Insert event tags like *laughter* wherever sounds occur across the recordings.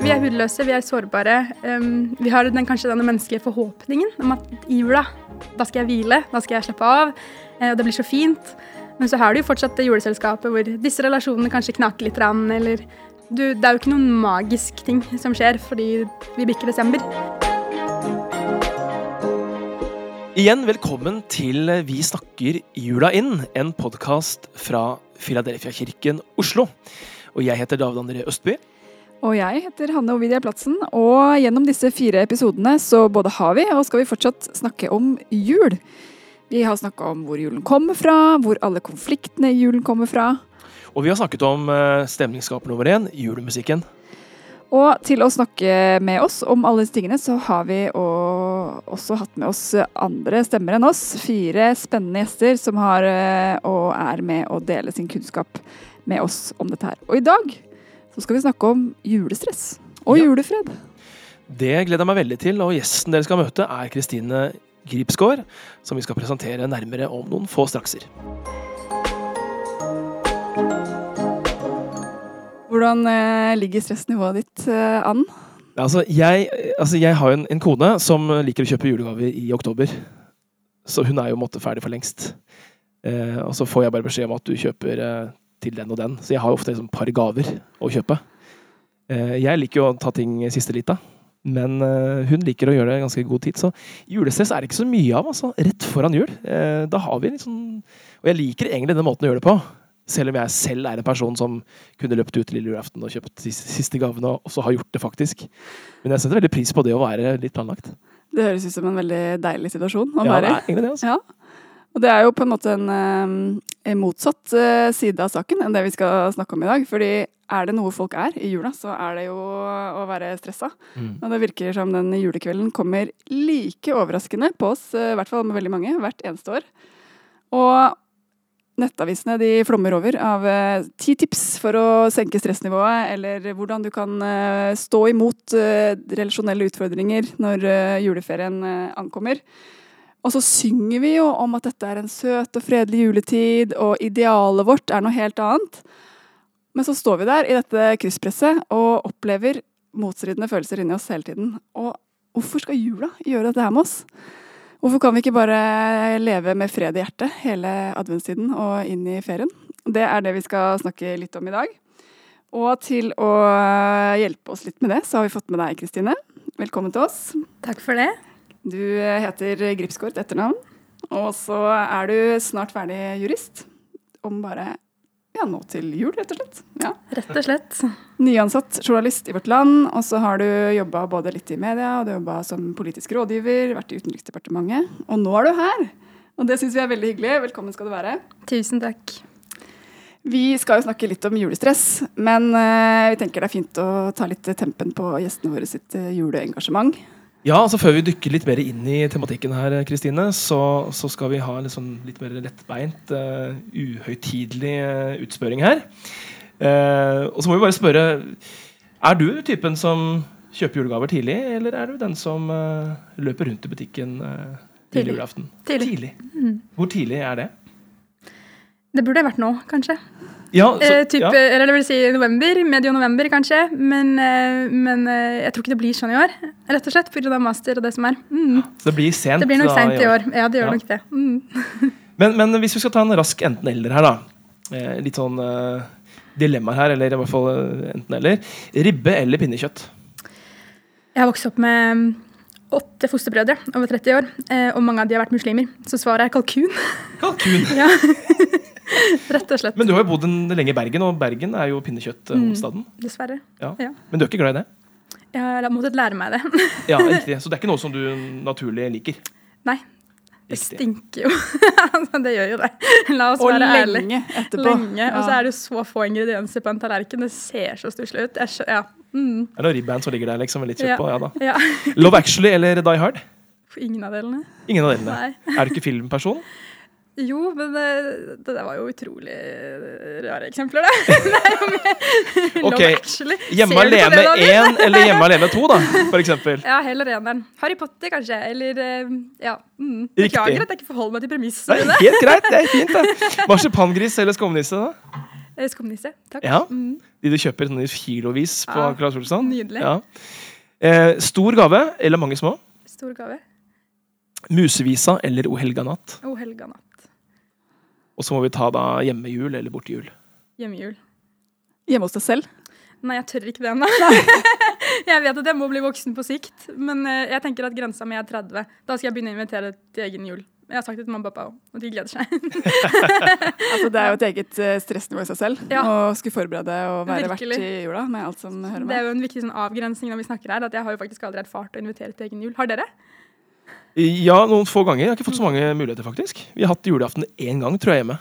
Vi er hudløse, vi er sårbare. Vi har den, kanskje denne menneskelige forhåpningen om at i jula, da skal jeg hvile, da skal jeg slappe av, eh, og det blir så fint. Men så har du jo fortsatt det juleselskapet hvor disse relasjonene kanskje knaker litt, eller du, Det er jo ikke noen magisk ting som skjer fordi vi bikker desember. Igjen velkommen til Vi snakker jula inn, en podkast fra Filadelfia-kirken Oslo. Og jeg heter David André Østby. Og jeg heter Hanne Ovidia Platsen, og gjennom disse fire episodene så både har vi og skal vi fortsatt snakke om jul. Vi har snakka om hvor julen kommer fra, hvor alle konfliktene i julen kommer fra. Og vi har snakket om uh, stemningsskaper nummer én, julemusikken. Og til å snakke med oss om alle disse tingene, så har vi også hatt med oss andre stemmer enn oss. Fire spennende gjester som har eh, og er med å dele sin kunnskap med oss om dette her. Og i dag så skal vi snakke om julestress og ja. julefred. Det gleder jeg meg veldig til, og gjesten dere skal møte er Kristine Gripsgaard, som vi skal presentere nærmere om noen få strakser. Hvordan eh, ligger stressnivået ditt eh, an? Altså, jeg, altså, jeg har en, en, kone som liker å kjøpe julegaver i oktober. Så hun er jo måtte ferdig for lengst. Eh, og så får jeg bare beskjed om at du kjøper eh, til den og den. Så jeg har ofte et liksom, par gaver å kjøpe. Eh, jeg liker jo å ta ting siste lita. Men uh, hun liker å gjøre det ganske god tid. Så julestress er det ikke så mye av. altså, Rett foran jul. Uh, da har vi sånn Og jeg liker egentlig denne måten å gjøre det på. Selv om jeg selv er en person som kunne løpt ut lille julaften og kjøpt siste gavene, og så har gjort det faktisk. Men jeg setter veldig pris på det å være litt planlagt. Det høres ut som en veldig deilig situasjon å være i. Ja, det er egentlig det. altså. Ja. Og det er jo på en måte en, en motsatt uh, side av saken enn det vi skal snakke om i dag. Fordi er det noe folk er i jula, så er det jo å være stressa. Mm. Og det virker som den julekvelden kommer like overraskende på oss, uh, i hvert fall med veldig mange, hvert eneste år. Og nettavisene de flommer over av ti tips for å senke stressnivået, eller hvordan du kan stå imot relasjonelle utfordringer når juleferien ankommer. Og så synger vi jo om at dette er en søt og fredelig juletid, og idealet vårt er noe helt annet. Men så står vi der i dette krysspresset og opplever motstridende følelser inni oss hele tiden. Og hvorfor skal jula gjøre dette her med oss? Hvorfor kan vi ikke bare leve med fred i hjertet hele adventstiden og inn i ferien? Det er det vi skal snakke litt om i dag. Og til å hjelpe oss litt med det, så har vi fått med deg, Kristine. Velkommen til oss. Takk for det. Du heter Gripsgaard til etternavn, og så er du snart ferdig jurist. Om bare ja, nå til jul, rett og slett. Ja. Rett og slett. Nyansatt journalist i Vårt Land, og så har du jobba både litt i media, og du jobba som politisk rådgiver, vært i Utenriksdepartementet, og nå er du her! Og det syns vi er veldig hyggelig. Velkommen skal du være. Tusen takk. Vi skal jo snakke litt om julestress, men uh, vi tenker det er fint å ta litt tempen på gjestene våre sitt uh, juleengasjement. Ja, altså Før vi dykker litt mer inn i tematikken, her, Kristine, så, så, skal vi ha en sånn litt mer lettbeint, uh, uhøytidelig uh, utspørring her. Uh, og så må vi bare spørre Er du typen som kjøper julegaver tidlig, eller er du den som uh, løper rundt i butikken uh, tidlig julaften? Tidlig. tidlig. Mm. Hvor tidlig er det? Det burde vært nå, kanskje. Ja, så, eh, typ, ja. Eller det vil si november, medio november kanskje. Men, eh, men, eh, jeg tror ikke det blir sånn i år. Rett og slett pga. master og det som er. Mm. Så det blir sent Det blir nok seint i år. Ja, det gjør ja. nok det. Mm. *laughs* men, men, hvis vi skal ta en rask enten-eller her, da. Eh, litt sånn dilemma dilemmaer her, eller i hvert fall enten-eller. Ribbe eller pinnekjøtt? Jeg har vokst opp med mm, åtte fosterbrødre over 30 år, og mange av de har vært muslimer. Så svaret er kalkun. Kalkun? *laughs* ja. *laughs* *laughs* Rett og slett. Men du har jo bodd lenge i Bergen, og Bergen er jo pinnekjøtthovedstaden. Mm, dessverre. Ja. Ja. Men du er ikke glad i det? Jeg har måttet lære meg det. *laughs* ja, riktig. *laughs* Så det er ikke noe som du naturlig liker? Nei. Det stinker jo. det gjør jo det. La oss og være ærlige. Og lenge etterpå. Lenge, ja. Og så er det jo så få ingredienser på en tallerken. Det ser så stusslig ut. Jeg, ja. Mm. Er det ribband som ligger der liksom, med litt kjøtt på? Ja da. Love Actually eller Die Hard? Ingen av delene. Ingen av delene. Nei. Er du ikke filmperson? Jo, men det, det, var jo utrolig rare eksempler, *laughs* det. *laughs* det ok, *laughs* Hjemme alene 1 eller Hjemme alene 2, da, for eksempel. Ja, heller eneren. Harry Potter, kanskje. Eller eh, ja. Mm. Beklager at jeg ikke forholder meg til premissene. Helt greit, det er fint, det. Marsipangris eller skumnisse, da? Eh, Skumnisse. Takk. Ja. Mm. De du kjøper sånn i kilovis på Ja, Claes Olsson. nydelig. Ja. Eh, stor gave eller mange små? Stor gave. Musevisa eller O helga natt? O helga natt. Og så må vi ta da hjemmejul eller bortejul. Hjemmejul. Hjemme hos deg selv. Nei, jeg tør ikke det ennå. *laughs* jeg vet at jeg må bli voksen på sikt, men eh, jeg tenker at grensa mi er 30. Da skal jeg begynne å invitere til egen jul. Jeg har sagt det til mamma og pappa òg, og de gleder seg. *laughs* Altså, det er jo et eget eh, stressnivå i seg selv Ja. å skulle forberede og være Virkelig. vert i jula med alt som hører Det er jo en viktig sånn avgrensning når vi snakker her, at jeg har jo faktisk aldri erfart å invitere til egen jul. Har dere? Ja, noen få ganger. Jeg har ikke fått så mange muligheter, faktisk. Vi har hatt julaften én gang, tror jeg, hjemme.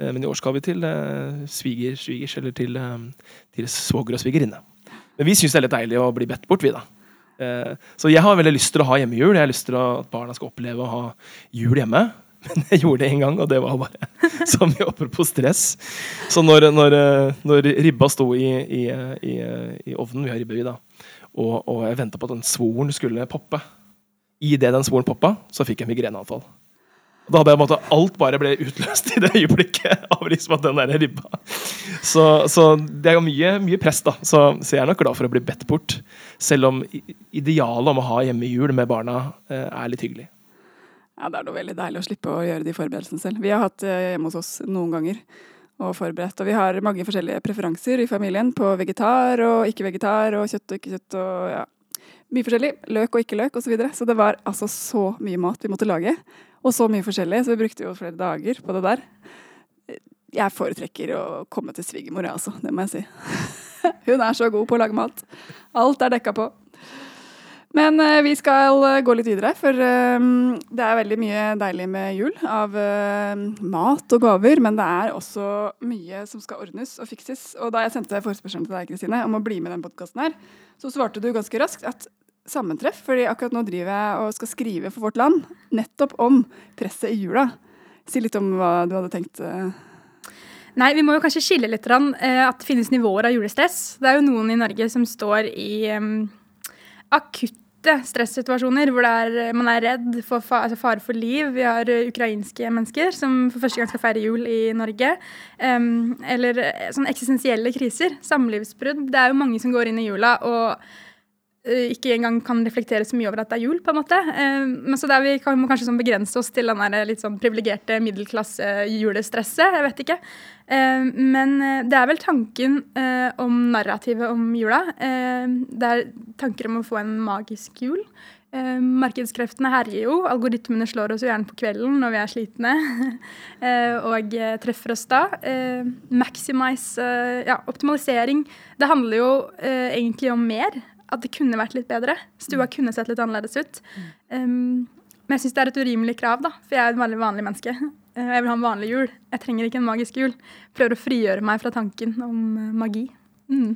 Eh, Men i år skal vi til eh, sviger, svigers, eller til, eh, til svoger og svigerinne. Men vi syns det er litt deilig å bli bedt bort, vi, da. Eh, Så jeg har veldig lyst til å ha hjemmejul. Jeg har lyst til at barna skal oppleve å ha jul hjemme. *laughs* Men jeg gjorde det én gang, og det var bare *laughs* så mye apropos stress. Så når, når, eh, når ribba sto i, i, i, i ovnen, vi har ribbe, vi da, og, og jeg venta på at den svoren skulle poppe Idet den svoren poppa, så fikk jeg migreneanfall. Da hadde jeg på en måte alt bare ble utløst i det øyeblikket av liksom at den der ribba. Så, så det er jo mye, mye press, da. Så, så jeg er nok glad for å bli bedt bort. Selv om idealet om å ha hjemmejul med barna eh, er litt hyggelig. Ja, det er noe veldig deilig å slippe å gjøre de forberedelsene selv. Vi har hatt eh, hjemme hos oss noen ganger og forberedt. Og vi har mange forskjellige preferanser i familien på vegetar og ikke vegetar og kjøtt og ikke kjøtt og ja, mye forskjellig. Løk og ikke løk osv. Så, videre. så det var altså så mye mat vi måtte lage. Og så mye forskjellig, så vi brukte jo flere dager på det der. Jeg foretrekker å komme til svigermor, jeg altså. Det må jeg si. *laughs* Hun er så god på å lage mat. Alt er dekka på. Men eh, vi skal eh, gå litt videre, for eh, det er veldig mye deilig med jul. Av mat og gaver, men det er også mye som skal ordnes og fikses. Og da jeg sendte forespørselen til deg, Kristine, om å bli med i denne podkasten her, så svarte du ganske raskt at sammentreff, fordi akkurat nå driver jeg og skal skrive for Vårt Land nettopp om presset i jula. Si litt om hva du hadde tenkt. eh. Nei, vi må jo kanskje skille litt eh, at det finnes nivåer av julestress. Det er jo noen i Norge som står i um, akutte stressituasjoner hvor er, man er redd for fa altså fare for liv. Vi har eh, ukrainske mennesker som for første gang skal feire jul i Norge. Um, eller sånn eksistensielle kriser. Samlivsbrudd. Det er jo mange som går inn i jula og ikke engang kan reflektere så mye over at det er jul, på en måte. Eh, Men så der vi kan, må kanskje sånn begrense oss til den der litt sånn privilegerte middelklasse-julestresset. Jeg vet ikke. Eh, Men eh, det er vel tanken eh, om narrativet om jula. Eh, Det er tanker om å få en magisk jul. Eh, markedskreftene herjer jo. Algoritmene slår oss jo gjerne på kvelden når vi er slitne. *laughs* eh, og eh, treffer oss da. Eh, maximize eh, Ja, optimalisering. Det handler jo eh, egentlig om mer. At det kunne vært litt bedre. Stua kunne sett litt annerledes ut. Um, men jeg syns det er et urimelig krav, da. For jeg er et veldig vanlig menneske. *laughs* Eh, Jeg vil ha en vanlig jul. Jeg trenger ikke en magisk jul. Prøver å frigjøre meg fra tanken om eh, magi. Mm.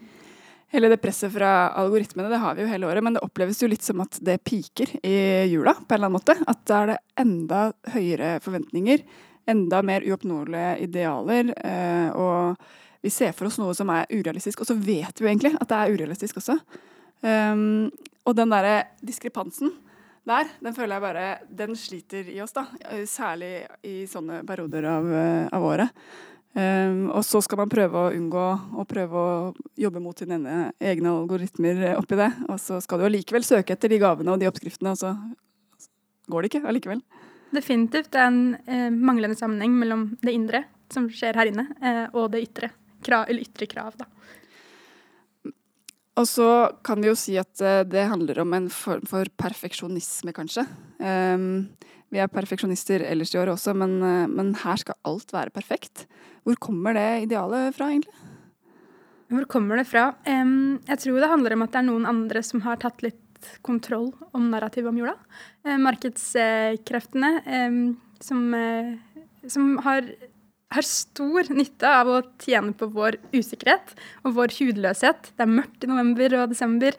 Hele det presset fra algoritmene det har vi jo hele året, men det oppleves jo litt som at det piker i jula på en eller annen måte. At da er det enda høyere forventninger, enda mer uoppnåelige idealer. Eh, og vi ser for oss noe som er urealistisk, og så vet vi jo egentlig at det er urealistisk også. Um, og den derre diskrepansen der, den føler jeg bare Den sliter i oss, da. Særlig i sånne perioder av, eh, av året. Um, og så skal man prøve å unngå å prøve å jobbe mot sine egne algoritmer oppi det. Og så skal du allikevel søke etter de gavene og de oppskriftene, og så går det ikke allikevel. Definitivt. Det er en eh, manglende sammenheng mellom det indre, som skjer her inne, eh, og det ytre. Krav, eller ytre krav, da. Og så kan vi jo si at eh, det handler om en form for perfeksjonisme, kanskje. Um, vi er perfeksjonister ellers i år også, men, eh, men her skal alt være perfekt. Hvor kommer det idealet fra, egentlig? Hvor kommer det fra? Em, jeg tror det handler om at det er noen andre som har tatt litt kontroll om narrativet om jula. Eh, markedskreftene em, som, som har, har stor nytte av å tjene på vår usikkerhet og vår hudløshet. Det er mørkt i november og desember.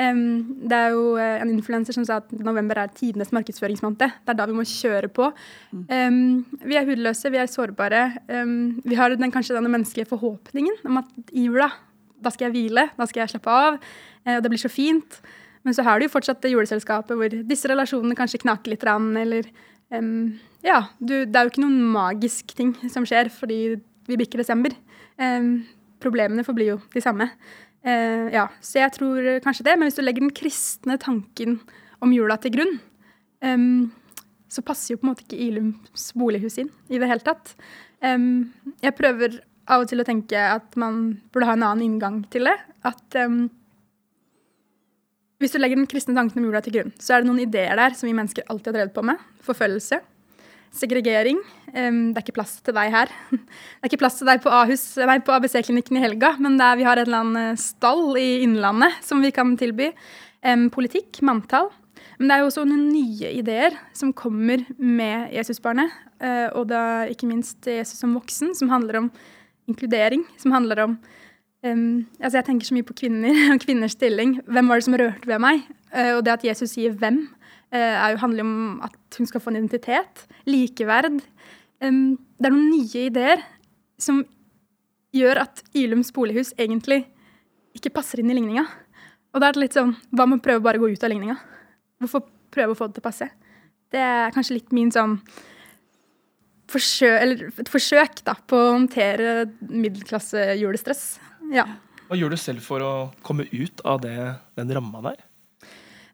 Em, det er jo eh, en influenser som sa at november er tidenes markedsføringsmåned. Det er da vi må kjøre på. Em, vi er hudløse, vi er sårbare. Vi har den, kanskje denne menneskelige forhåpningen om at i jula, da skal jeg hvile, da skal jeg slappe av, eh, og det blir så fint. Men så har du jo fortsatt det juleselskapet hvor disse relasjonene kanskje knaker litt, eller em, Ja, du, det er jo ikke noen magisk ting som skjer fordi vi bikker desember. Um, problemene forblir jo de samme. Uh, ja, så jeg tror kanskje det. Men hvis du legger den kristne tanken om jula til grunn, um, så passer jo på en måte ikke Ilums bolighus inn i det hele tatt. Um, jeg prøver av og til å tenke at man burde ha en annen inngang til det. At um, hvis du legger den kristne tanken om jula til grunn, så er det noen ideer der som vi mennesker alltid har drevet på med. Forfølgelse. Segregering. Um, det er ikke plass til deg her. *laughs* Det er ikke plass til deg på på ABC-klinikken i helga, men er, vi har en eller annen stall i Innlandet som vi kan tilby. Um, politikk, manntall. Men det er jo også noen nye ideer som kommer med Jesusbarnet. Uh, og da ikke minst Jesus som voksen, som handler om inkludering. Som handler om um, altså Jeg tenker så mye på kvinner og *laughs* kvinners stilling. Hvem var det som rørte ved meg? Uh, og det at Jesus sier 'hvem', uh, jo handler om at hun skal få en identitet. Likeverd. Um, det er noen nye ideer som gjør at Ylums bolighus egentlig ikke passer inn i ligninga. Og da er det litt sånn Hva med å prøve bare å gå ut av ligninga? Hvorfor prøve å få det til å passe? Det er kanskje litt min sånn forsøk, et forsøk da, på å håndtere middelklassejulestress. Ja. Hva gjør du selv for å komme ut av det, den ramma der?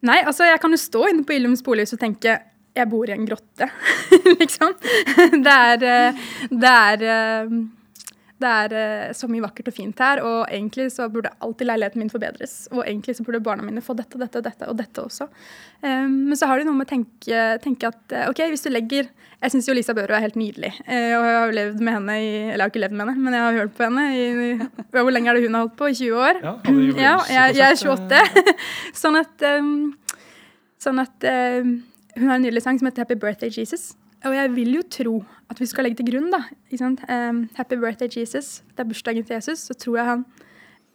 Nei, altså jeg kan jo stå inne på Illums bolighus og tenke jeg bor i en grotte, *laughs* liksom. Det er, eh, det er eh, det er uh, så mye vakkert og fint her, og egentlig så burde alltid leiligheten min forbedres. Og egentlig så burde barna mine få dette, dette, dette og dette også. Um, men så har de noe med å tenke, tenke at uh, OK, hvis du legger Jeg syns jo Lisa Børud er helt nydelig. Uh, og jeg har levd med henne i Eller jeg har ikke levd med henne, men jeg har hørt på henne i Hvor lenge er det hun har holdt på? I 20 år? Ja, ja jeg, jeg, er 28. *laughs* sånn at, um, sånn at um, Hun har en nydelig sang som heter Happy Birthday Jesus. Og jeg vil jo tro at vi skal legge til grunn, da um, Happy birthday, Jesus. Det er bursdagen til Jesus. Så tror jeg han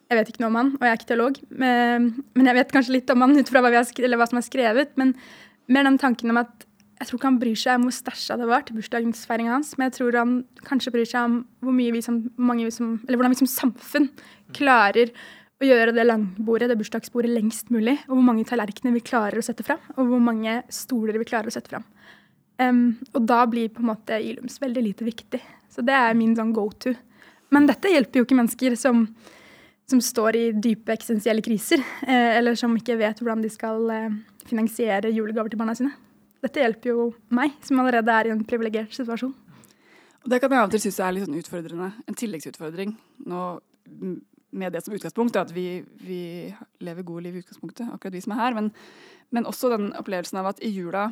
Jeg vet ikke noe om han, og jeg er ikke teolog, men, men jeg vet kanskje litt om han ut fra hva, hva, som er skrevet. Men mer den tanken om at jeg tror ikke han bryr seg om hvor stæsja det var til bursdagsfeiringa hans, men jeg tror han kanskje bryr seg om hvor mye vi som, vi som, eller hvordan vi som samfunn klarer å gjøre det langbordet, det bursdagsbordet, lengst mulig. Og hvor mange tallerkener vi klarer å sette fram, og hvor mange stoler vi klarer å sette fram. Um, og da blir på en måte Ilums veldig lite viktig. Så det er min sånn go to. Men dette hjelper jo ikke mennesker som, som står i dype eksistensielle kriser, eh, eller som ikke vet hvordan de skal eh, finansiere julegaver til barna sine. Dette hjelper jo meg, som allerede er i en privilegert situasjon. Og Det kan jeg av og til synes er litt sånn utfordrende. En tilleggsutfordring nå, med det som utgangspunkt, at vi, vi lever gode liv i utgangspunktet, akkurat vi som er her. Men, men også den opplevelsen av at i jula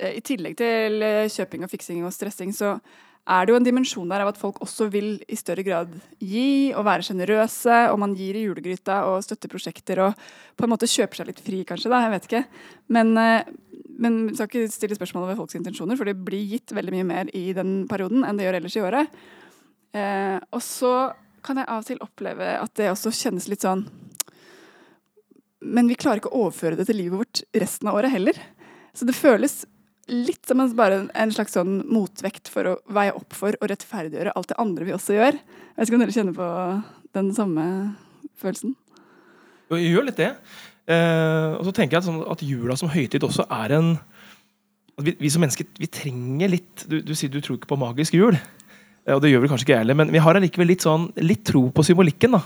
i tillegg til eh, kjøping og fiksing og stressing, så er det jo en dimensjon der av at folk også vil i større grad gi og være sjenerøse, og man gir i julegryta og støtter prosjekter og på en måte kjøper seg litt fri, kanskje, da, jeg vet ikke. Men, eh, men vi skal ikke stille spørsmål over folks intensjoner, for det blir gitt veldig mye mer i den perioden enn det gjør ellers i året. Eh, og så kan jeg av og til oppleve at det også kjennes litt sånn Men vi klarer ikke å overføre det til livet vårt resten av året heller. Så det føles litt som en, bare en slags sånn motvekt for å veie opp for og rettferdiggjøre alt det andre vi også gjør. Jeg vet ikke om dere kjenner på den samme følelsen? Jo, jeg gjør litt det. Eh, og så tenker jeg at, sånn, at, jula som høytid også er en vi, vi, som mennesker vi trenger litt Du, du sier du tror ikke på magisk jul, eh, og det gjør vi kanskje ikke heller, men vi har allikevel litt, sånn, litt tro på symbolikken. da.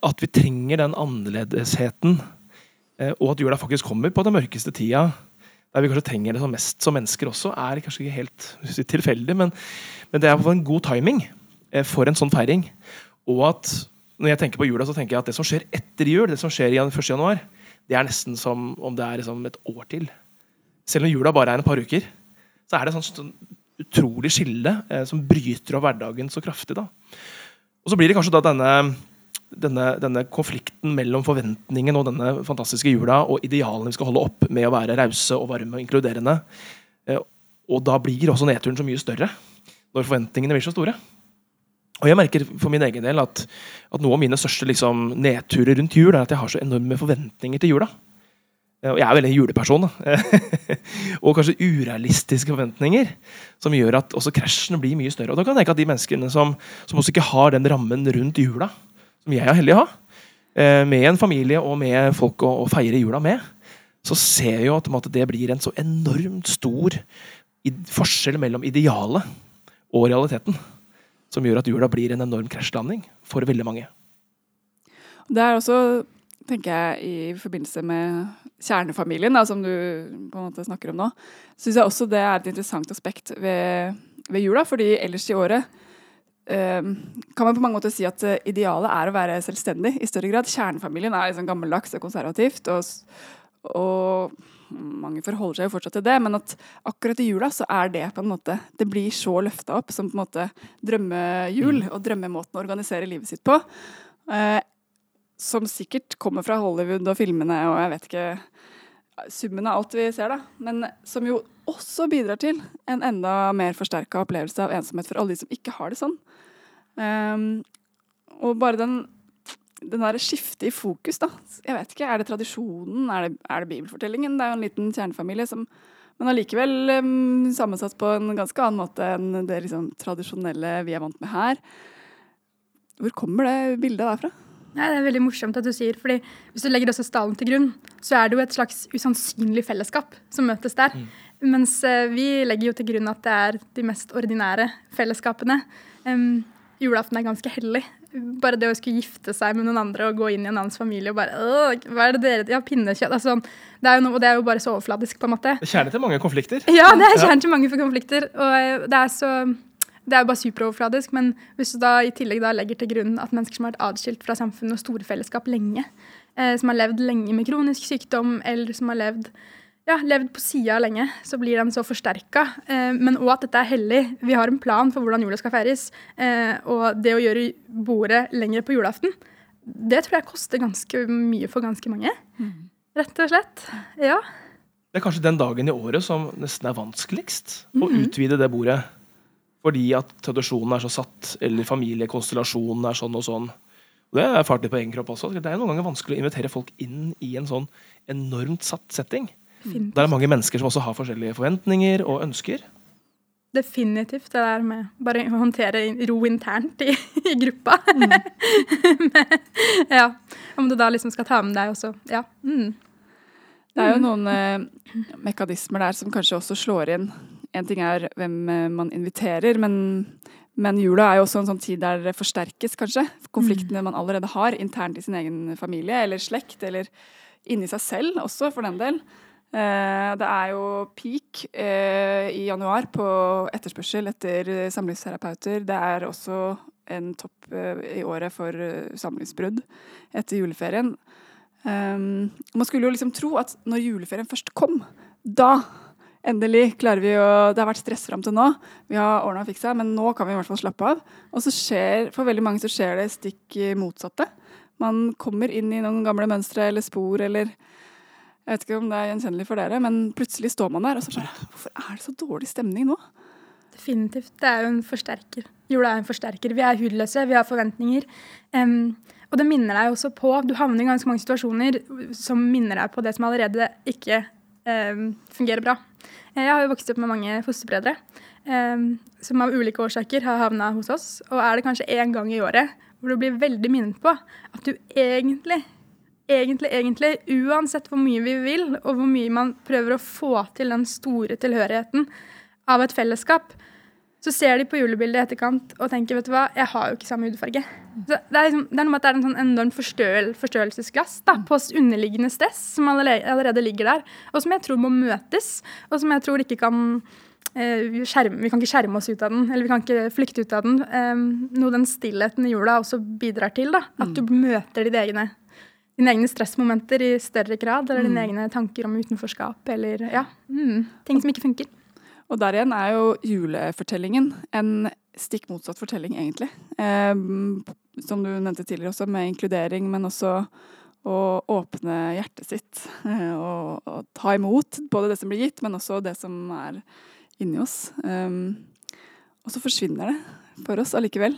At vi trenger den annerledesheten, eh, og at jula faktisk kommer på den mørkeste tida der vi kanskje trenger det mest som mennesker også, er kanskje ikke helt tilfeldig, men, men, det er en god timing eh, for en sånn feiring. Og at når jeg tenker på jula, så tenker jeg at det som skjer etter jul, det som skjer i 1. januar, det er nesten som om det er liksom et år til. Selv om jula bare er en par uker, så er det et sånn utrolig skille eh, som bryter av hverdagen så kraftig. da. Og så blir det kanskje da denne denne, denne, konflikten mellom forventningen og denne fantastiske jula og idealene vi skal holde opp med å være rause og varme og inkluderende. Eh, og da blir også nedturen så mye større når forventningene blir så store. Og jeg merker for min egen del at, at noe av mine største liksom, nedturer rundt jul er at jeg har så enorme forventninger til jula. Eh, og jeg er veldig en juleperson. *laughs* og kanskje urealistiske forventninger som gjør at også krasjene blir mye større. Og da kan jeg tenke at de menneskene som, som også ikke har den rammen rundt jula, som jeg er heldig å ha, eh, med en familie og med folk å, å feire jula med, så ser jeg jo at det blir en så enormt stor forskjell mellom idealet og realiteten. som gjør at jula blir en enorm krasjlanding for veldig mange. Det er også, tenker jeg, i forbindelse med kjernefamilien, da, som du på en måte snakker om nå, syns jeg også det er et interessant aspekt ved, ved jula. fordi ellers i året kan man på mange måter si at eh, idealet er å være selvstendig i større grad. Kjernefamilien er liksom gammeldags og konservativt. og, og mange forholder seg jo fortsatt til det, men at akkurat i jula så er det på en måte Det blir så løfta opp som på en måte drømmejul mm. og drømmemåten å organisere livet sitt på. Eh, som sikkert kommer fra Hollywood og filmene og jeg vet ikke Summen av alt vi ser, da. Men som jo også bidrar til en enda mer forsterka opplevelse av ensomhet for alle de som ikke har det sånn. Um, og bare den den der skiftet i fokus, da. Jeg vet ikke, Er det tradisjonen? Er det, er det bibelfortellingen? Det er jo en liten kjernefamilie som men allikevel um, sammensatt på en ganske annen måte enn det liksom, tradisjonelle vi er vant med her. Hvor kommer det bildet derfra? Ja, det er veldig morsomt at du sier, fordi Hvis du legger også stallen til grunn, så er det jo et slags usannsynlig fellesskap som møtes der. Mm. Mens uh, vi legger jo til grunn at det er de mest ordinære fellesskapene. Um, julaften er ganske hellig. Bare det å skulle gifte seg med noen andre og gå inn i en annens familie og bare Hva er det dere Ja, pinnekjøtt. Altså, det er jo noe, og det er jo bare så overfladisk, på en måte. Det er kjernen til mange konflikter. Ja, det er kjernen til mange konflikter. Og eh, det er så det er jo bare superoverfladisk, men hvis du da i tillegg da legger til grunn at mennesker som har vært adskilt fra samfunnet og store fellesskap lenge, eh, som har levd lenge med kronisk sykdom, eller som har levd ja, levd på sida lenge, så blir den så forsterka. Eh, men òg at dette er hellig. Vi har en plan for hvordan jula skal feires. Eh, og det å gjøre bordet lenger på julaften, det tror jeg koster ganske mye for ganske mange. Mm. Rett og slett. Ja. Det er kanskje den dagen i året som nesten er vanskeligst å mm -hmm. utvide det bordet. Fordi at tradisjonen er så satt, eller familiekonstellasjonen er sånn og sånn. Og det har jeg erfart litt på egen kropp også. Det er noen ganger vanskelig å invitere folk inn i en sånn enormt satt setting. Definitivt. Det er mange mennesker som også har forskjellige forventninger og ønsker. Definitivt. Det der med bare å håndtere ro internt i, i gruppa. Mm. *laughs* ja. Om du da liksom skal ta med deg også Ja. Mm. Det er jo mm. noen eh, mekanismer der som kanskje også slår inn. En ting er hvem eh, man inviterer, men, men, jula er jo også en sånn tid der det forsterkes, kanskje. Konfliktene mm. man allerede har internt i sin egen familie eller slekt, eller inni seg selv også, for den del. Eh, det er jo peak eh, i januar på etterspørsel etter samlivsterapeuter. Det er også en topp i året for samlivsbrudd etter juleferien. Man skulle jo liksom tro at når juleferien først kom, da endelig klarer vi å Det har vært stress fram til nå. Vi har ordna og fiksa, men nå kan vi i hvert fall slappe av. Og så skjer, for veldig mange så skjer det stikk motsatte. Man kommer inn i noen gamle mønstre eller spor eller jeg vet ikke om det er gjenkjennelig for dere, men plutselig står man der og så bare Hvorfor er det så dårlig stemning nå? Definitivt. Det er jo en forsterker. Jula er en forsterker. Vi er hudløse, vi har forventninger. Um, og det minner deg også på Du havner i ganske mange situasjoner som minner deg på det som allerede ikke fungerer bra. Jeg har jo vokst opp med mange fosterbrødre um, som av ulike årsaker har havna hos oss. Og er det kanskje én gang i året hvor du blir veldig minnet på at du egentlig egentlig, egentlig, uansett hvor mye vi vil, og hvor mye man prøver å få til den store tilhørigheten av et fellesskap, så ser de på julebildet i etterkant og tenker vet du hva, jeg har jo ikke samme hudfarge. Så det, er liksom, det er noe med at det er en sånn enormt forstøel, forstørrelsesglass da, på underliggende stress som allerede, allerede, ligger der, og som jeg tror må møtes, og som jeg tror ikke kan eh, skjerme, Vi kan ikke skjerme oss ut av den, eller vi kan ikke flykte ut av den. Eh, noe den stillheten i jula også bidrar til. da, At du møter dine egne dine egne stressmomenter i større grad, eller dine mm. egne tanker om utenforskap, eller ja, mm, ting som ikke funker. Og der igjen er jo julefortellingen en stikk motsatt fortelling, egentlig. Eh, som du nevnte tidligere også, med inkludering, men også å åpne hjertet sitt. Eh, og, og, ta imot både det som blir gitt, men også det som er inni oss. Eh, og så forsvinner det for oss allikevel.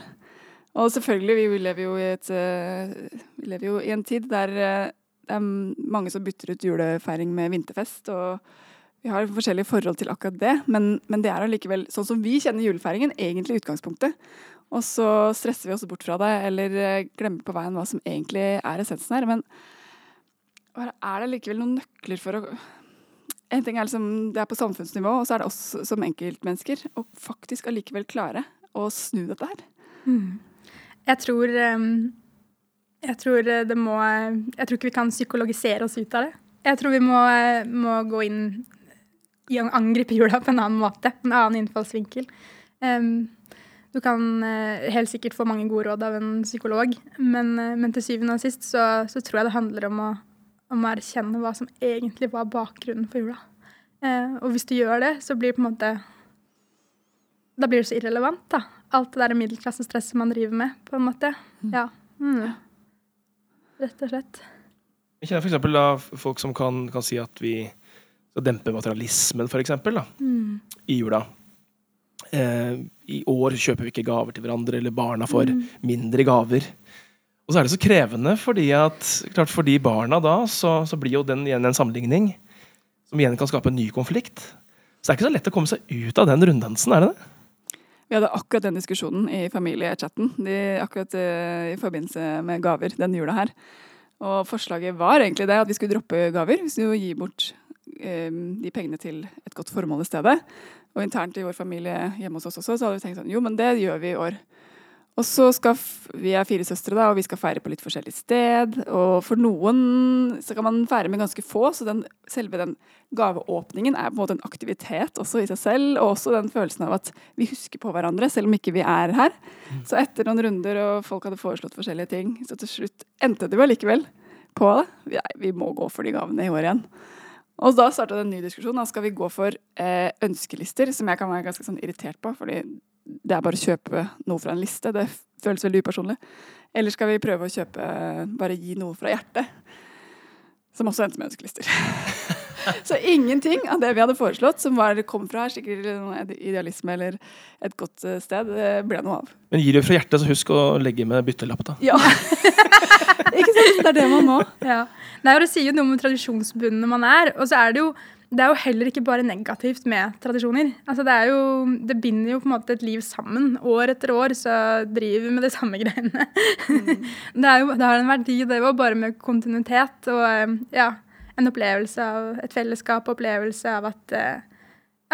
Og selvfølgelig, vi lever jo i, et, eh, vi lever jo i en tid der eh, det er mange som bytter ut julefeiring med vinterfest. og vi har forskjellige forhold til akkurat det, men, men det er allikevel sånn som vi kjenner julefeiringen, egentlig utgangspunktet. Og så stresser vi oss bort fra det, eller eh, glemmer på veien hva som egentlig er essensen her. Men er det likevel noen nøkler for å En ting er liksom, det er på samfunnsnivå, og så er det oss som enkeltmennesker. Å faktisk allikevel klare å snu dette her. Mm. Jeg tror um, Jeg tror det må Jeg tror ikke vi kan psykologisere oss ut av det. Jeg tror vi må, må gå inn angripe *laughs* jula på en annen måte. En annen innfallsvinkel. Um, du kan uh, helt sikkert få mange gode råd av en psykolog, men, uh, men til syvende og sist så, så, tror jeg det handler om å, om å, erkjenne hva som egentlig var bakgrunnen for jula. Uh, og hvis du gjør det, så blir det på en måte Da blir det så irrelevant, da. Alt det der middelklassestresset man driver med, på en måte. Mm. Ja. Mm. Rett og slett. Jeg kjenner f.eks. folk som kan, kan, si at vi skal dempe materialismen, f.eks. Mm. i jula. Eh, I år kjøper vi ikke gaver til hverandre, eller barna får mm. mindre gaver. Og så er det så krevende, fordi at klart for de barna da, så, så blir jo den igjen en sammenligning som igjen kan skape en ny konflikt. Så det er ikke så lett å komme seg ut av den runddansen, er det det? Vi hadde akkurat den diskusjonen i familiechatten de, akkurat uh, i forbindelse med gaver denne jula her. Og forslaget var egentlig det at vi skulle droppe gaver. Vi skulle gi bort de pengene til et godt formål i stedet. Og internt i vår familie hjemme hos oss også, så hadde vi tenkt sånn jo, men det gjør vi i år. Og så skal Vi er fire søstre, da, og vi skal feire på litt forskjellig sted. Og for noen så kan man feire med ganske få, så den, selve den gaveåpningen er på en måte en aktivitet også i seg selv. Og også den følelsen av at vi husker på hverandre, selv om ikke vi er her. Mm. Så etter noen runder, og folk hadde foreslått forskjellige ting, så til slutt endte det jo allikevel på det. Vi, vi må gå for de gavene i år igjen. Og da starta det en ny diskusjon. Da skal vi gå for eh, ønskelister, som jeg kan være ganske sånn irritert på. fordi det er bare å kjøpe noe fra en liste. Det føles veldig upersonlig. Eller skal vi prøve å kjøpe bare gi noe fra hjertet? Som også endte med ønskelister. *laughs* Så ingenting av det vi hadde foreslått, som var, kom fra sikkert idealisme eller et godt eh, sted, det ble noe av. Men gir du fra hjertet, så husk å legge med byttelapp, da. Ja. *laughs* *laughs* Ikke sant? Det er det man må. Ja. Nei, og Det sier jo noe om tradisjonsbundne man er. Og så er det jo det er jo heller ikke bare negativt med tradisjoner. Altså det, jo, det, binder jo på en måte et liv sammen. År etter år så driver vi med de samme greiene. Mm. *laughs* det, jo, det, har en verdi, det òg, bare med kontinuitet og ja, en opplevelse av et fellesskap, opplevelse av at eh,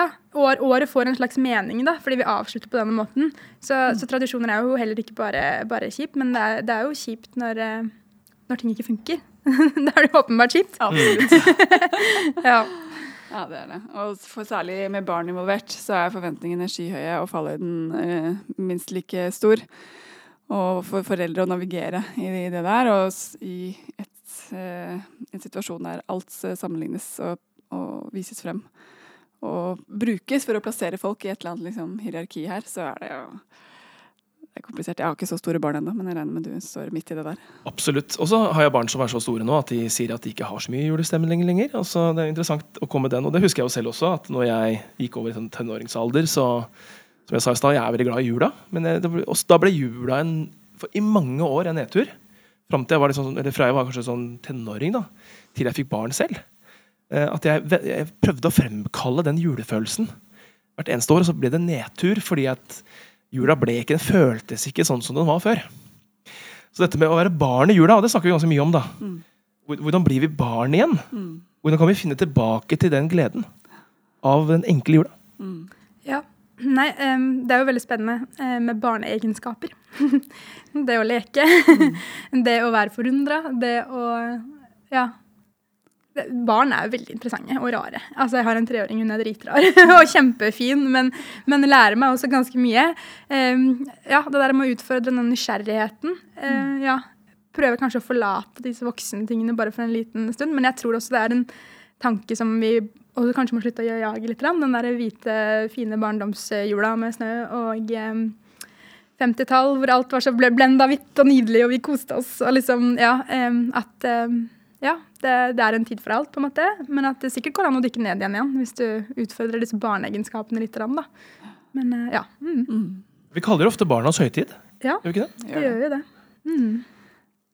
ja, år, året får en slags mening, da, fordi vi avslutter på denne måten. Så, mm. så tradisjoner er jo heller ikke bare, bare kjipt, men det er, det er jo kjipt når, eh, når ting ikke funker. *laughs* da er det åpenbart kjipt. Absolutt. *laughs* ja. Ja, det er det. Og for særlig med barn involvert, så er forventningene skyhøye og fallhøyden eh, minst like stor. Og for foreldre å navigere i det der, og i et, eh, en situasjon der alt sammenlignes og, og, vises frem og brukes for å plassere folk i et eller annet liksom, hierarki her, så er det jo det er komplisert. Jeg har ikke så store barn ennå, men jeg regner med du står midt i det der. Absolutt. Og så har jeg barn som er så store nå at de sier at de ikke har så mye julestemning lenger. Altså, det er interessant å komme den, og det husker jeg jo selv også. At når jeg gikk over i sånn tenåringsalder, så som jeg sa i stad, jeg er veldig glad i jula. Men jeg, ble, da ble jula en, for, i mange år en nedtur. Fram til jeg var liksom, eller fra jeg var kanskje sånn tenåring da, til jeg fikk barn selv. Eh, at jeg, jeg prøvde å fremkalle den julefølelsen hvert eneste år, og så ble det nedtur fordi at jula ble ikke, den føltes ikke sånn som den var før. Så dette med å være barn i jula, det snakker vi ganske mye om. da. Mm. Hvordan blir vi barn igjen? Mm. Hvordan kan vi finne tilbake til den gleden av den enkle jula? Mm. Ja, Nei, um, det er jo veldig spennende uh, med barneegenskaper. *laughs* det å leke. Mm. *laughs* det å være forundra. Det å ja, Barn er jo veldig interessante og rare. Altså, Jeg har en treåring, hun er dritrar *laughs* og kjempefin, men, men, lærer meg også ganske mye. Um, ja, Det der med å utfordre den nysgjerrigheten. Uh, ja, Prøve kanskje å forlate disse voksne tingene bare for en liten stund. Men jeg tror også det er en tanke som vi også kanskje må slutte å jage litt. Den der hvite, fine barndomsjula med snø og um, 50-tall hvor alt var så blenda hvitt og nydelig, og vi koste oss. og liksom, ja, um, at ja, det, det, er en tid for alt, på en måte. Men at det sikkert går an å dykke ned igjen igjen hvis du utfordrer disse barneegenskapene litt. Da. Men uh, ja. Mm. Mm. Vi kaller det ofte barnas høytid. Ja, gjør vi ikke det? det gjør vi det. Mm.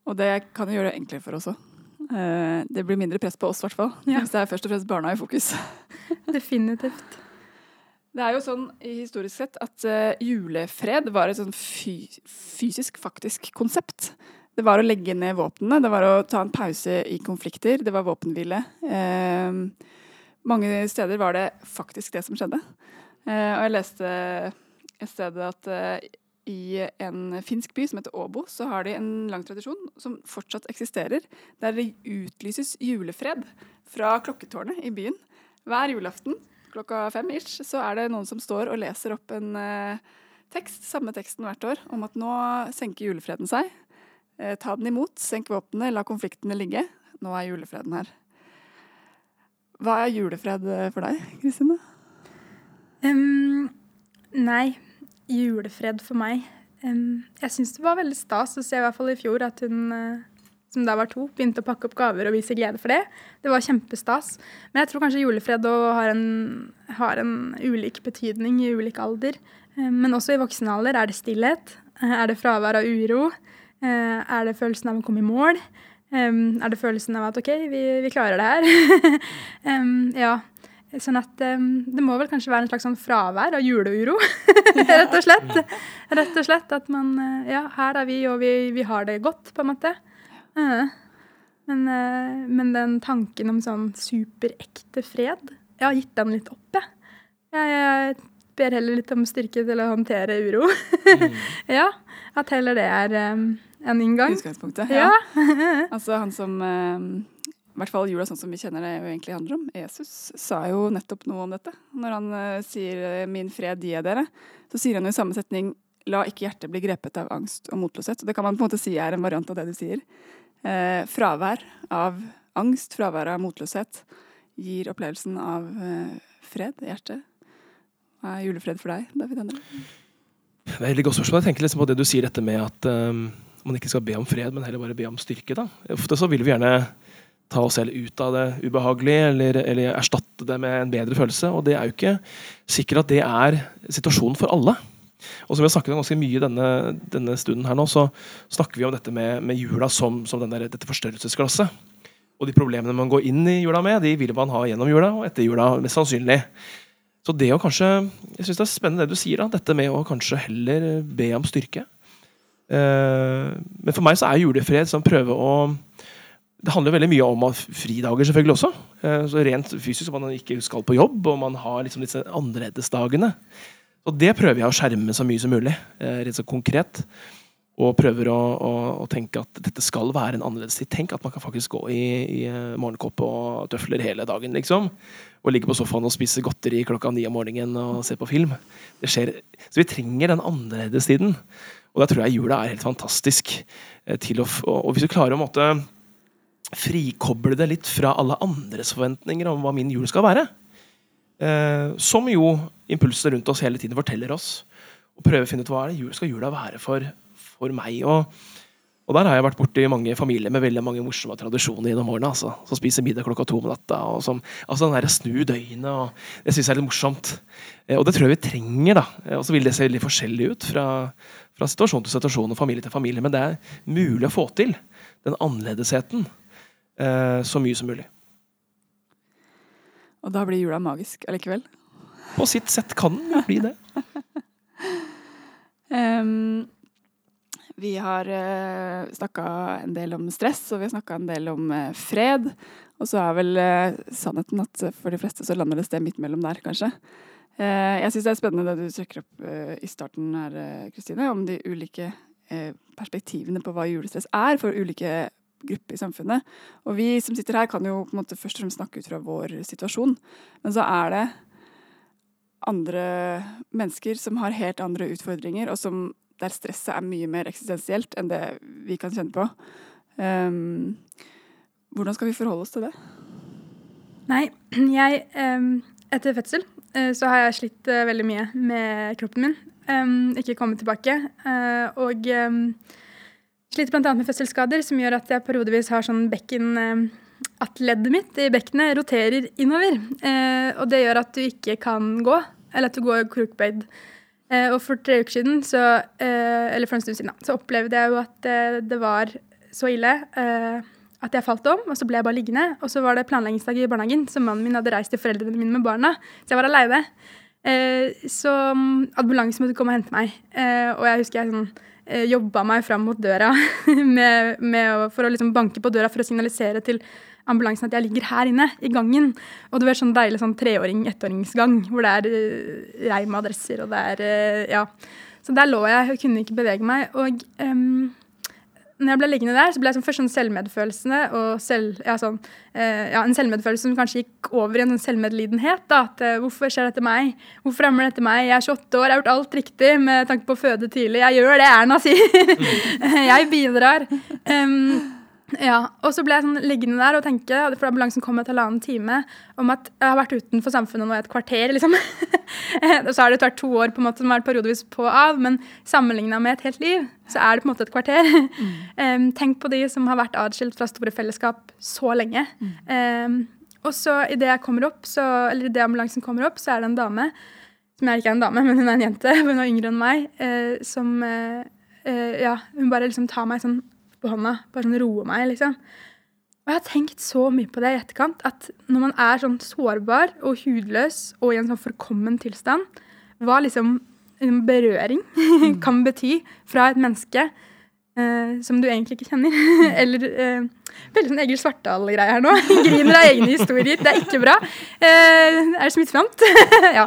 Og det kan jo gjøre det enklere for oss òg. Uh, det blir mindre press på oss, i hvert fall. Ja. Hvis det er først og fremst barna i fokus. *laughs* *laughs* Definitivt. Det er jo sånn historisk sett at uh, julefred var et sånn fysisk, faktisk konsept. Det var å legge ned våpnene, det var å ta en pause i konflikter, det var våpenhvile. Eh, mange steder var det faktisk det som skjedde. Eh, og jeg leste et sted at eh, i en finsk by som heter Åbo, så har de en lang tradisjon som fortsatt eksisterer, der det utlyses julefred fra klokketårnet i byen. Hver julaften klokka fem ish så er det noen som står og leser opp en eh, tekst, samme teksten hvert år, om at nå senker julefreden seg. Uh, ta den imot, senk våpnene, la konfliktene ligge. Nå er julefreden her. Hva er julefred eh, for deg, Kristine? Um, nei, julefred for meg um, Jeg syns det var veldig stas å se i hvert fall i fjor at hun uh, som da var to, begynte å pakke opp gaver og vise glede for det. Det var kjempestas. Men jeg tror kanskje julefred har en, har en ulik betydning i ulik alder. Men også i voksen alder er det stillhet. Er det fravær av uro? Uh, er det følelsen av å komme i mål? Um, er det følelsen av at OK, vi, vi klarer det her? *laughs* um, ja. Sånn at um, det må vel kanskje være en slags sånn fravær av juleuro, *laughs* rett og slett. Rett og slett at man uh, Ja, her er vi, og vi, vi har det godt, på en måte. Uh, men, uh, men, den tanken om sånn superekte fred, jeg har gitt den litt opp, jeg. Jeg, jeg ber heller litt om styrke til å håndtere uro. mm. *laughs* Ja. At heller det er um, en inngang. Utgangspunktet, ja. ja. *laughs* *laughs* altså han som um i hvert fall jula sånn som vi kjenner det egentlig handler om. Jesus sa jo nettopp noe om dette. Når han uh, sier eh, 'min fred gir jeg dere', så sier han jo i samme setning 'la ikke hjertet bli grepet av angst og motløshet'. Og det kan man på en måte si er en variant av det du sier. Uh, fravær av angst, fravær av motløshet, gir opplevelsen av uh, fred i hjertet. Hva er julefred for deg, David Endre? Det er et godt spørsmål. Jeg tenker liksom på det du sier, dette med at um, man ikke skal be om fred, men heller bare be om styrke. da. Ofte så vil vi gjerne ta oss selv ut av det ubehagelige, eller, eller, erstatte det med en bedre følelse. Og det er jo ikke sikkert at det er situasjonen for alle. Og som vi har snakket om ganske mye denne, denne stunden her nå, så snakker vi om dette med, med jula som, som der, dette forstørrelsesglasset. Og de problemene man går inn i jula med, de vil man ha gjennom jula og etter jula, mest sannsynlig. Så det å kanskje Jeg syns det er spennende det du sier, da, dette med å kanskje heller be om styrke. Uh, men for meg så er julefred som prøve å det handler veldig mye om fridager selvfølgelig også. Eh, så Rent fysisk, man ikke skal på jobb, og man har liksom disse annerledesdagene. Og det prøver jeg å skjerme så mye som mulig, rett rett så konkret. Og prøver å, å, å, tenke at dette skal være en annerledes tid. Tenk at man kan faktisk gå i, i morgenkåpe morgenkopp og tøfler hele dagen, liksom. Og ligge på sofaen og spise godteri klokka ni om morgenen og se på film. Det skjer. Så vi trenger den annerledestiden. Og da tror jeg jula er helt fantastisk. til å, Og hvis du klarer å måtte frikoble det litt fra alle andres forventninger om hva min jul skal være. Eh, som jo impulsene rundt oss hele tiden forteller oss. Og prøve å finne ut hva er det jul, skal jula være for, for meg. Og, og, der har jeg vært borti mange familier med veldig mange morsomme tradisjoner gjennom årene. Altså. Som spiser middag klokka to om natta. Og som, altså den der snu døgnet. Og, det syns jeg er litt morsomt. Eh, og det tror jeg vi trenger. da. Eh, og så vil det se veldig forskjellig ut fra, fra situasjon til situasjon og familie til familie. Men det er mulig å få til. Den annerledesheten eh, så mye som mulig. Og da blir jula magisk allikevel? På sitt sett kan den bli det. *laughs* um, vi har uh, eh, snakka en del om stress, og vi har snakka en del om uh, fred. Og så er vel uh, sannheten at for de fleste så lander det sted midt mellom der, kanskje. Jeg syns det er spennende det du trekker opp i starten her, Kristine, om de ulike perspektivene på hva julestress er for ulike gruppe i samfunnet. Og vi som sitter her, kan jo på en måte først og fremst snakke ut fra vår situasjon. Men så er det andre mennesker som har helt andre utfordringer, og som, der stresset er mye mer eksistensielt enn det vi kan kjenne på. Um, hvordan skal vi forholde oss til det? Nei, *clears throat* jeg um, Etter fødsel uh, så har jeg slitt uh, veldig mye med kroppen min. Um, ikke kommet tilbake. Uh, og Sliter bl.a. med fødselsskader, som gjør at jeg periodevis har sånn bekken eh, At leddet mitt i bekkenet roterer innover. Eh, og det gjør at du ikke kan gå, eller at du går krokbøyd. Eh, og for tre uker siden, så, eller for en stund siden, så opplevde jeg jo at det var så ille at jeg falt om, og så ble jeg bare liggende. Og så var det planleggingsdag i barnehagen, så mannen min hadde reist til foreldrene mine med barna. Så jeg var aleine. så mm, ambulansen måtte komme og hente meg. og jeg husker jeg sånn eh, jobba meg fram mot døra *laughs* med, med for å liksom banke på døra for å signalisere til ambulansen at jeg ligger her inne, i gangen. Og det vet sånn deilig sånn treåring-ettåringsgang hvor det er uh, med adresser og det er uh, Ja. Så der lå jeg og kunne ikke bevege meg. Og um, når jeg ble liggende der, så ble jeg sånn, først sånn selvmedfølelsene og selv, ja, sånn, eh, ja, en selvmedfølelse som kanskje gikk over i en sånn selvmedlidenhet. Da, at eh, hvorfor skjer dette meg? Hvorfor rammer dette meg? Jeg er 28 år, jeg har gjort alt riktig med tanke på å føde tidlig. Jeg gjør det Erna sier. *laughs* jeg bidrar. Um, ja, og så ble jeg sånn liggende der og tenke, for ambulansen kom etter halvannen time, om at jeg har vært utenfor samfunnet nå i et kvarter, liksom. og *laughs* så har det vært to år på en måte som har vært periodevis på og av, men sammenligna med et helt liv, så er det på en måte et kvarter. Mm. *laughs* um, tenk på de som har vært atskilt fra store fellesskap så lenge. Mm. Um, og så idet jeg kommer opp, så, eller idet ambulansen kommer opp, så er det en dame, som jeg ikke er en dame, *laughs* men hun er en jente, hun er yngre enn meg, uh, som uh, uh, Ja, hun bare liksom tar meg sånn på hånda. Bare sånn roe meg, liksom. Og jeg har tenkt så mye på det i etterkant, at når man er sånn sårbar og hudløs og i en sånn forkommen tilstand, hva liksom en berøring *laughs* mm. kan bety fra et menneske eh, som du egentlig ikke kjenner. *laughs* Eller eh, Veldig sånn Egil Svartdal-greie her nå. *laughs* Griner av egne historier. Det er ikke bra. Eh, er det smittsomt? ja.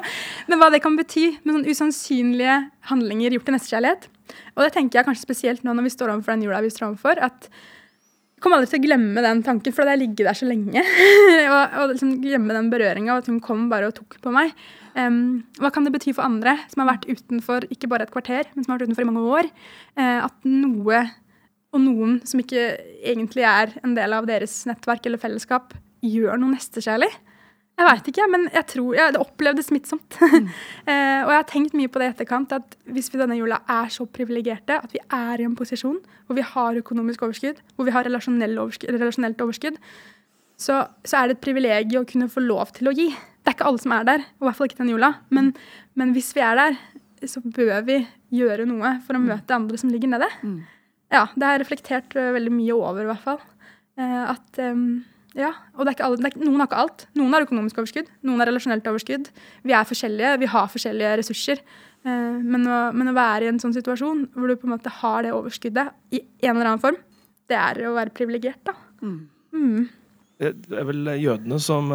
Men hva det kan bety med sånn usannsynlige handlinger gjort til nestekjærlighet. Og det tenker jeg kanskje spesielt nå når vi står overfor den jula vi står overfor. at jeg kommer aldri til å glemme den tanken, for det har ligget der så lenge. *laughs* og, og liksom glemme den berøringa, og at hun kom bare og tok på meg. Um, hva kan det bety for andre som har vært utenfor ikke bare et kvarter, men som har vært utenfor i mange år? Uh, at noe og noen som ikke egentlig er en del av deres nettverk eller fellesskap, gjør noe nestekjærlig. Jeg veit ikke, men jeg tror ja, det opplevdes smittsomt. *laughs* Mm. eh, og jeg har tenkt mye på det i etterkant, at hvis vi denne jula er så privilegerte at vi er i en posisjon hvor vi har økonomisk overskudd, hvor vi har overskudd, relasjonelt overskudd, så, så, er det et privilegium å kunne få lov til å gi. Det er ikke alle som er der, og i hvert fall ikke denne jula. Men, men, hvis vi er der, så bør vi gjøre noe for å mm. møte andre som ligger nede. Mm. Ja, det har jeg reflektert uh, veldig mye over, i hvert fall. Eh, at um, ja, og det er ikke alle, er, Noen har ikke alt. Noen har økonomisk overskudd, noen har relasjonelt overskudd. Vi er forskjellige, vi har forskjellige ressurser. Uh, men, å, men, å, være i en sånn situasjon hvor du på en måte har det overskuddet i en eller annen form, det er å være privilegert, da. Mm. Mm. Det er vel jødene som,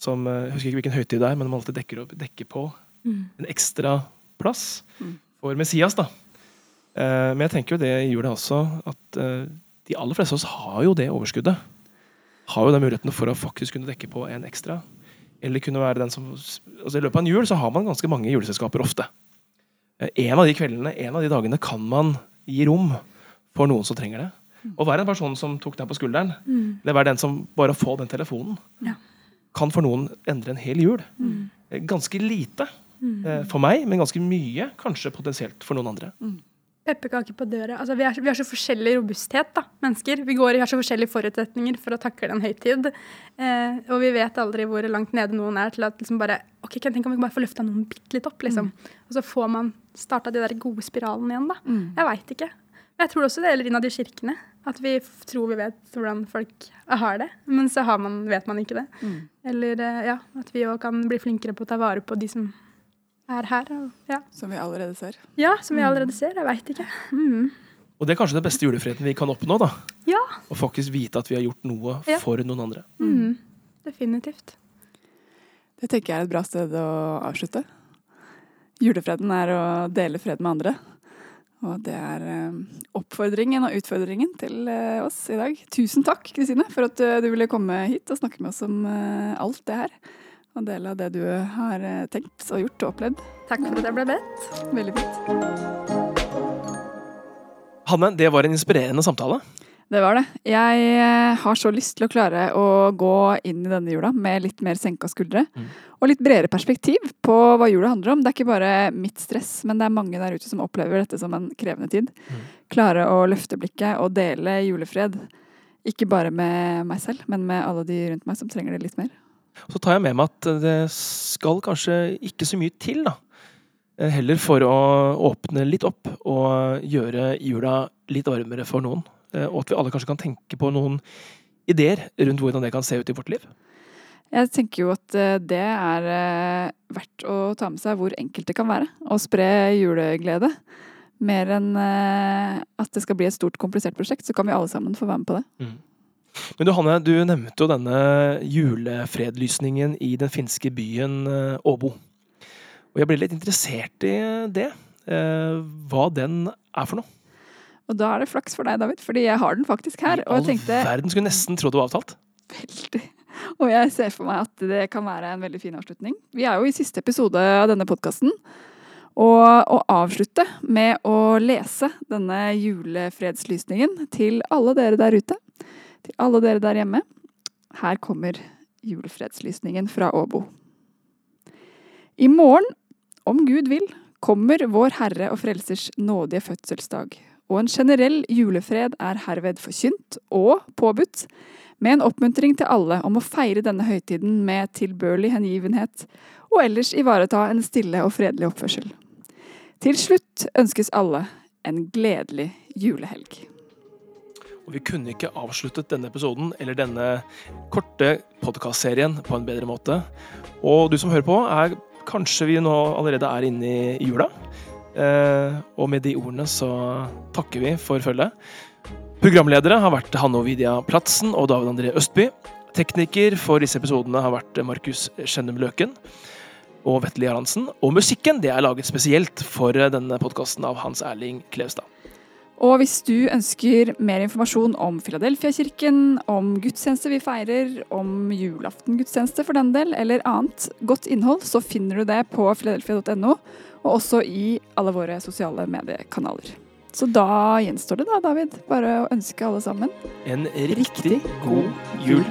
som Jeg husker ikke hvilken høytid det er, men de alltid dekker, opp, dekker på mm. en ekstra plass mm. for Messias. da. Eh, men jeg tenker jo det gjør det også, at eh, de aller fleste av oss har jo det overskuddet. Har jo den muligheten for å faktisk kunne dekke på en ekstra. Eller kunne være den som altså I løpet av en jul så har man ganske mange juleselskaper ofte. Eh, en av de kveldene, en av de dagene kan man gi rom for noen som trenger det. Og være en person som tok deg på skulderen, mm. eller være den som bare får den telefonen, ja. kan for noen endre en hel jul. Mm. Ganske lite mm. for meg, men ganske mye kanskje potensielt for noen andre. Mm. Pepperkaker på døra. Altså, vi, er, vi, har så forskjellig robusthet, da, mennesker. Vi går, vi har så forskjellige forutsetninger for å takle en høytid. Eh, og vi vet aldri hvor langt nede noen er til at liksom bare ok, kan jeg tenke om vi kan bare få løfta noen bitte litt opp. liksom. Mm. Og så får man starta de der gode spiralene igjen. da. Mm. Jeg veit ikke. Men jeg tror også det gjelder innad i kirkene. At vi tror vi vet hvordan folk har det, men så man, vet man ikke det. Mm. Eller eh, ja, at vi òg kan bli flinkere på å ta vare på de som er her. Ja. Som vi allerede ser. Ja, som vi allerede ser. Jeg veit ikke. Mm. Og det er kanskje den beste julefriheten vi kan oppnå. da. Ja. Å faktisk vite at vi har gjort noe ja. for noen andre. Mm. Definitivt. Det tenker jeg er et bra sted å avslutte. Julefreden er å dele fred med andre. Og det er eh, oppfordringen og utfordringen til eh, oss i dag. Tusen takk, Kristine, for at eh, du ville komme hit og snakke med oss om alt det her og dele av det du har eh, tenkt og gjort og opplevd. Takk for at jeg ble bedt. Veldig fint. Hanne, det var en inspirerende samtale. Det var det. Jeg eh, har så lyst til å klare å gå inn i denne jula med litt mer senka skuldre. Mm. Og litt bredere perspektiv på hva jula handler om. Det er ikke bare mitt stress, men det er mange der ute som opplever dette som en krevende tid. Mm. Klare å løfte blikket og dele julefred. Ikke bare med meg selv, men med alle de rundt meg som trenger det litt mer. Så tar jeg med meg at det skal kanskje ikke så mye til, da. Eh, heller for å åpne litt opp og gjøre jula litt varmere for noen. Eh, og at vi alle kanskje kan tenke på noen ideer rundt hvordan det kan se ut i vårt liv. Jeg tenker jo at eh, det er verdt å ta med seg hvor enkelt det kan være å spre juleglede. Mer enn at det skal bli et stort, komplisert prosjekt, så kan vi alle sammen få være med på det. Mm. Men du Hanne, du nevnte jo denne julefredlysningen i den finske byen eh, Åbo. Og jeg ble litt interessert i det. eh, hva den er for noe. Og da er det flaks for deg, David, fordi jeg har den faktisk her. Og jeg tenkte verden skulle nesten tro det var avtalt. veldig Og jeg ser for meg at det kan være en veldig fin avslutning. Vi er jo i siste episode av denne podkasten. Og å avslutte med å lese denne julefredslysningen til alle dere der ute. Til alle dere der hjemme. Her kommer julefredslysningen fra Åbo. I morgen, om Gud vil, kommer Vår Herre og Frelsers nådige fødselsdag. Og en generell julefred er herved forkynt og påbudt med en oppmuntring til alle om å feire denne høytiden med tilbørlig hengivenhet, og ellers ivareta en stille og fredelig oppførsel. Til slutt ønskes alle en gledelig julehelg. Vi kunne ikke avsluttet denne episoden eller denne korte podkastserien på en bedre måte. Og du som hører på, er kanskje vi nå allerede er inne i jula. Eh, og med de ordene så takker vi for følget. Programledere har vært Hanne Ovidia Platsen og David André Østby. Tekniker for disse episodene har vært Markus Skjennum Løken og Vetle Jarlandsen. Og musikken det er laget spesielt for denne podkasten av Hans Erling Klevstad. Og hvis du ønsker mer informasjon om Filadelfia-kirken, om gudstjeneste vi feirer, om julaften-gudstjeneste for den del, eller annet godt innhold, så finner du det på filadelfia.no, og også i alle våre sosiale mediekanaler. Så da gjenstår det da, David, bare å ønske alle sammen En riktig god jul.